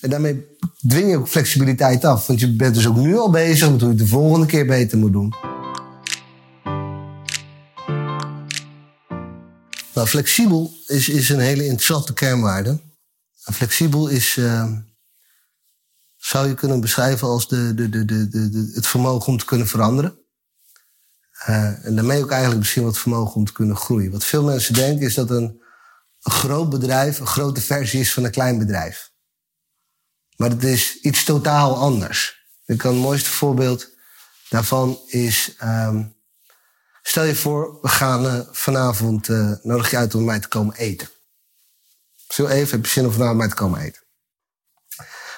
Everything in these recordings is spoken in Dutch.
En daarmee dwing je ook flexibiliteit af. Want je bent dus ook nu al bezig met hoe je het de volgende keer beter moet doen. Nou, flexibel is, is een hele interessante kernwaarde. Flexibel is, uh, zou je kunnen beschrijven als de, de, de, de, de, het vermogen om te kunnen veranderen. Uh, en daarmee ook eigenlijk misschien wat vermogen om te kunnen groeien. Wat veel mensen denken is dat een groot bedrijf een grote versie is van een klein bedrijf. Maar het is iets totaal anders. Ik kan het mooiste voorbeeld daarvan is. Um, stel je voor, we gaan uh, vanavond. Uh, nodig je uit om mij te komen eten. Zo even, heb je zin om vanavond mij te komen eten?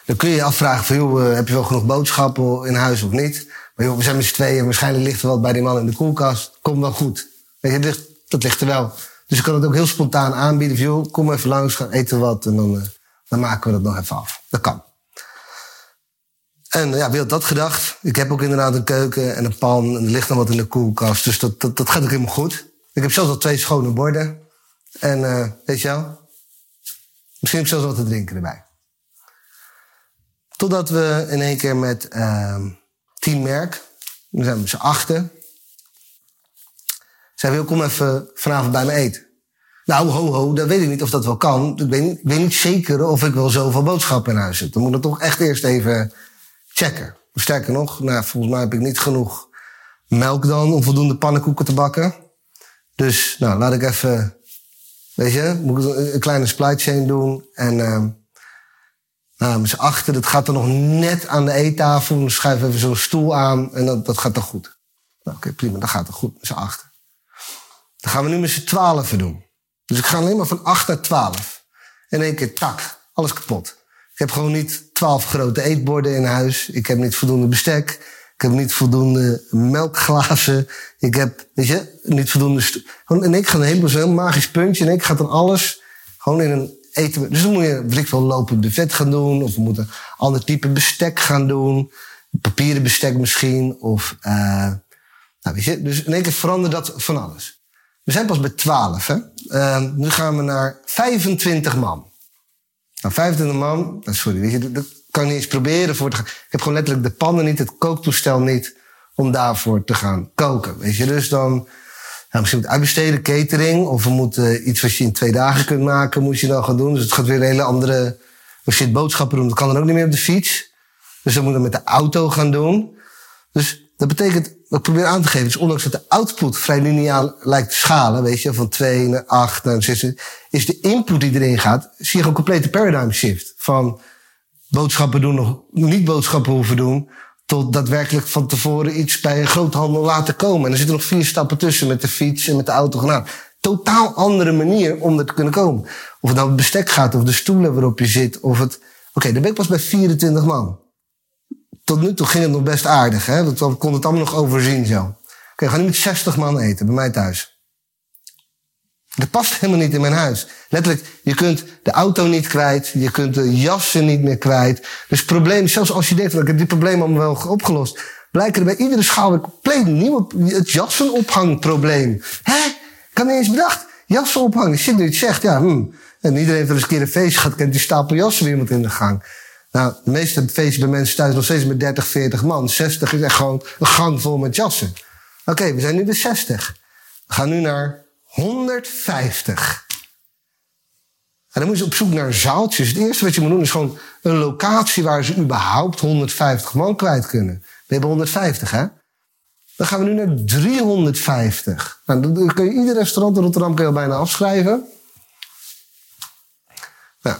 Dan kun je je afvragen: van, joh, heb je wel genoeg boodschappen in huis of niet? Maar joh, we zijn met z'n tweeën, waarschijnlijk ligt er wat bij die man in de koelkast. Komt wel goed. Weet je, dat ligt er wel. Dus ik kan het ook heel spontaan aanbieden. Van, joh, kom even langs, gaan eten wat en dan, dan maken we dat nog even af. Dat kan. En ja, wie had dat gedacht? Ik heb ook inderdaad een keuken en een pan en er ligt nog wat in de koelkast. Dus dat, dat, dat gaat ook helemaal goed. Ik heb zelfs al twee schone borden. En uh, weet je wel, misschien heb ik zelfs wat te drinken erbij. Totdat we in één keer met uh, Team Merk, we zijn met z'n achten, zei wil kom even vanavond bij me eten. Nou, ho, ho, dat weet ik niet of dat wel kan. Ik weet, ik niet zeker of ik wel zoveel boodschappen in huis heb. Dan moet ik toch echt eerst even checken. Sterker nog, nou, volgens mij heb ik niet genoeg melk dan om voldoende pannenkoeken te bakken. Dus nou, laat ik even, weet je, moet ik een kleine supply chain doen. En uh, nou, met z'n achter, dat gaat er nog net aan de eettafel. Dan schuif even zo'n stoel aan en dat, dat gaat dan goed. Nou, Oké, prima, dat gaat dan goed met z'n achter. Dan gaan we nu met z'n twaalf doen. Dus ik ga alleen maar van 8 naar 12. In één keer, tak, alles kapot. Ik heb gewoon niet twaalf grote eetborden in huis. Ik heb niet voldoende bestek. Ik heb niet voldoende melkglazen. Ik heb, weet je, niet voldoende... En ik ga een helemaal zo'n magisch puntje. En ik ga dan alles gewoon in een eten... Dus dan moet je, weet ik wel, lopend buffet gaan doen. Of we moeten een ander type bestek gaan doen. Papieren bestek misschien. Of, uh, nou weet je, dus in één keer verandert dat van alles. We zijn pas bij 12, hè. Uh, nu gaan we naar 25 man. Nou, 25 man, sorry, weet je, dat kan ik niet eens proberen voor te gaan. Ik heb gewoon letterlijk de pannen niet, het kooktoestel niet, om daarvoor te gaan koken. Weet je, dus dan, nou, misschien moet uitbesteden, catering, of we moeten iets wat je in twee dagen kunt maken, moet je dan gaan doen. Dus het gaat weer een hele andere, als je het boodschappen doen, dat kan dan ook niet meer op de fiets. Dus we moeten met de auto gaan doen. Dus dat betekent, wat ik probeer aan te geven, is ondanks dat de output vrij lineaal lijkt te schalen, weet je, van 2 naar 8 naar 6, is de input die erin gaat, zie je een complete paradigm shift. Van boodschappen doen nog niet boodschappen hoeven doen, tot daadwerkelijk van tevoren iets bij een groothandel laten komen. En er zitten nog vier stappen tussen met de fiets en met de auto gedaan. Totaal andere manier om er te kunnen komen. Of het nou het bestek gaat, of de stoelen waarop je zit, of het... Oké, okay, dan ben ik pas bij 24 man tot nu toe ging het nog best aardig. Hè? Dat kon het allemaal nog overzien zo. Oké, okay, we nu met 60 man eten bij mij thuis. Dat past helemaal niet in mijn huis. Letterlijk, je kunt de auto niet kwijt. Je kunt de jassen niet meer kwijt. Dus probleem, zelfs als je denkt, ik heb die probleem allemaal wel opgelost. Blijken er bij iedere schaal een compleet nieuw, het jassenophangprobleem. Hè? Ik had niet eens bedacht. Jassen ophangen. Nu je het zegt, ja, hmm. En iedereen heeft er eens een keer een feest gehad, kent die stapel jassen weer iemand in de gang. Nou, de meeste feestjes bij mensen thuis nog steeds met 30, 40 man. 60 is echt gewoon een gang vol met jassen. Oké, we zijn nu de 60. We gaan nu naar 150. En dan moet je op zoek naar zaaltjes. Het eerste wat je moet doen is gewoon een locatie waar ze überhaupt 150 man kwijt kunnen. We hebben 150, hè? Dan gaan we nu naar 350. Nou, dan kun je ieder restaurant in Rotterdam kun je al bijna afschrijven. Nou.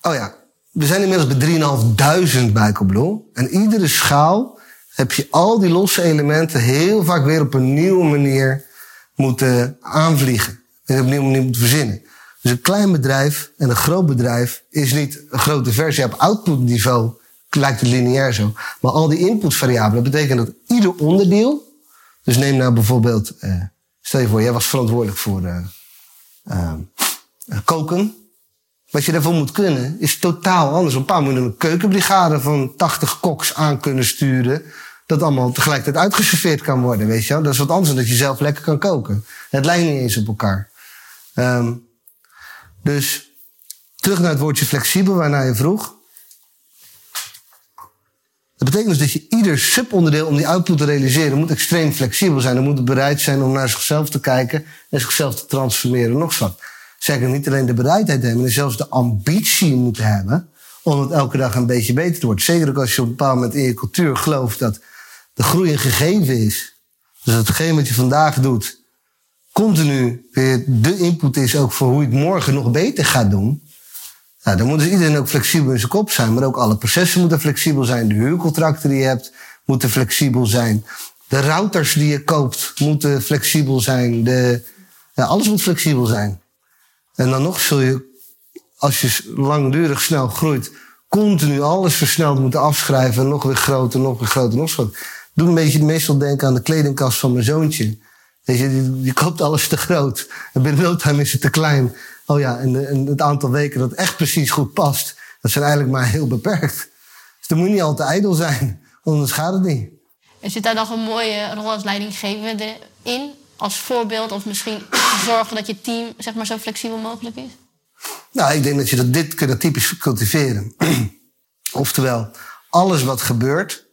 Oh ja, we zijn inmiddels bij 3.500 bij Coolblue. En iedere schaal heb je al die losse elementen heel vaak weer op een nieuwe manier moeten aanvliegen. En op een nieuwe manier moeten verzinnen. Dus een klein bedrijf en een groot bedrijf is niet een grote versie. Op outputniveau lijkt het lineair zo. Maar al die inputvariabelen betekent dat ieder onderdeel... Dus neem nou bijvoorbeeld... Uh, stel je voor, jij was verantwoordelijk voor uh, uh, koken. Wat je daarvoor moet kunnen, is totaal anders. Op een paar moet een keukenbrigade van 80 koks aan kunnen sturen. Dat allemaal tegelijkertijd uitgeserveerd kan worden, weet je wel. Dat is wat anders dan dat je zelf lekker kan koken. Het lijkt niet eens op elkaar. Um, dus terug naar het woordje flexibel, waarnaar je vroeg. Dat betekent dus dat je ieder subonderdeel om die output te realiseren moet extreem flexibel zijn. Dan moet bereid zijn om naar zichzelf te kijken en zichzelf te transformeren. Nog wat. Zeker niet alleen de bereidheid hebben, maar zelfs de ambitie moeten hebben om het elke dag een beetje beter te worden. Zeker ook als je op een bepaald moment in je cultuur gelooft dat de groei een gegeven is. Dus hetgeen wat je vandaag doet, continu weer de input is ook voor hoe je het morgen nog beter gaat doen. Nou, dan moet dus iedereen ook flexibel in zijn kop zijn. Maar ook alle processen moeten flexibel zijn. De huurcontracten die je hebt moeten flexibel zijn. De routers die je koopt moeten flexibel zijn. De, ja, alles moet flexibel zijn. En dan nog zul je, als je langdurig snel groeit, continu alles versneld moeten afschrijven. Nog weer groter, nog weer groter, nog groter. Doe een beetje meestal denken aan de kledingkast van mijn zoontje. Je, die, koopt alles te groot. En binnen no time is het te klein. Oh ja, en, en het aantal weken dat echt precies goed past, dat zijn eigenlijk maar heel beperkt. Dus dan moet je niet al te ijdel zijn, anders gaat het niet. Er zit daar nog een mooie rol als in? Als voorbeeld of misschien zorgen dat je team zeg maar, zo flexibel mogelijk is? Nou, ik denk dat je dat, dit kunt typisch cultiveren. Oftewel, alles wat gebeurt,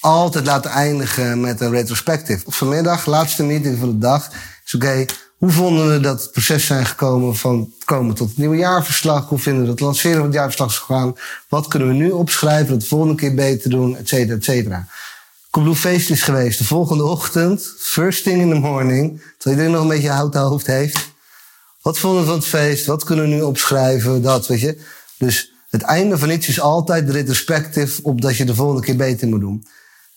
altijd laten eindigen met een retrospective. Vanmiddag, laatste meeting van de dag, is oké, hoe vonden we dat het proces zijn gekomen van komen tot het nieuwe jaarverslag? Hoe vinden we dat het lanceren van het jaarverslag is gegaan? Wat kunnen we nu opschrijven, dat de volgende keer beter doen, et cetera, et cetera. Feest is geweest. De volgende ochtend, first thing in the morning, terwijl iedereen nog een beetje hout hoofd heeft. Wat vonden we van het feest? Wat kunnen we nu opschrijven? Dat, weet je. Dus het einde van iets is altijd retrospective op dat je de volgende keer beter moet doen.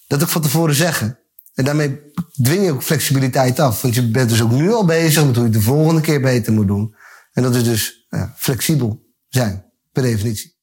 Dat ook van tevoren zeggen. En daarmee dwing je ook flexibiliteit af. Want je bent dus ook nu al bezig met hoe je de volgende keer beter moet doen. En dat is dus ja, flexibel zijn, per definitie.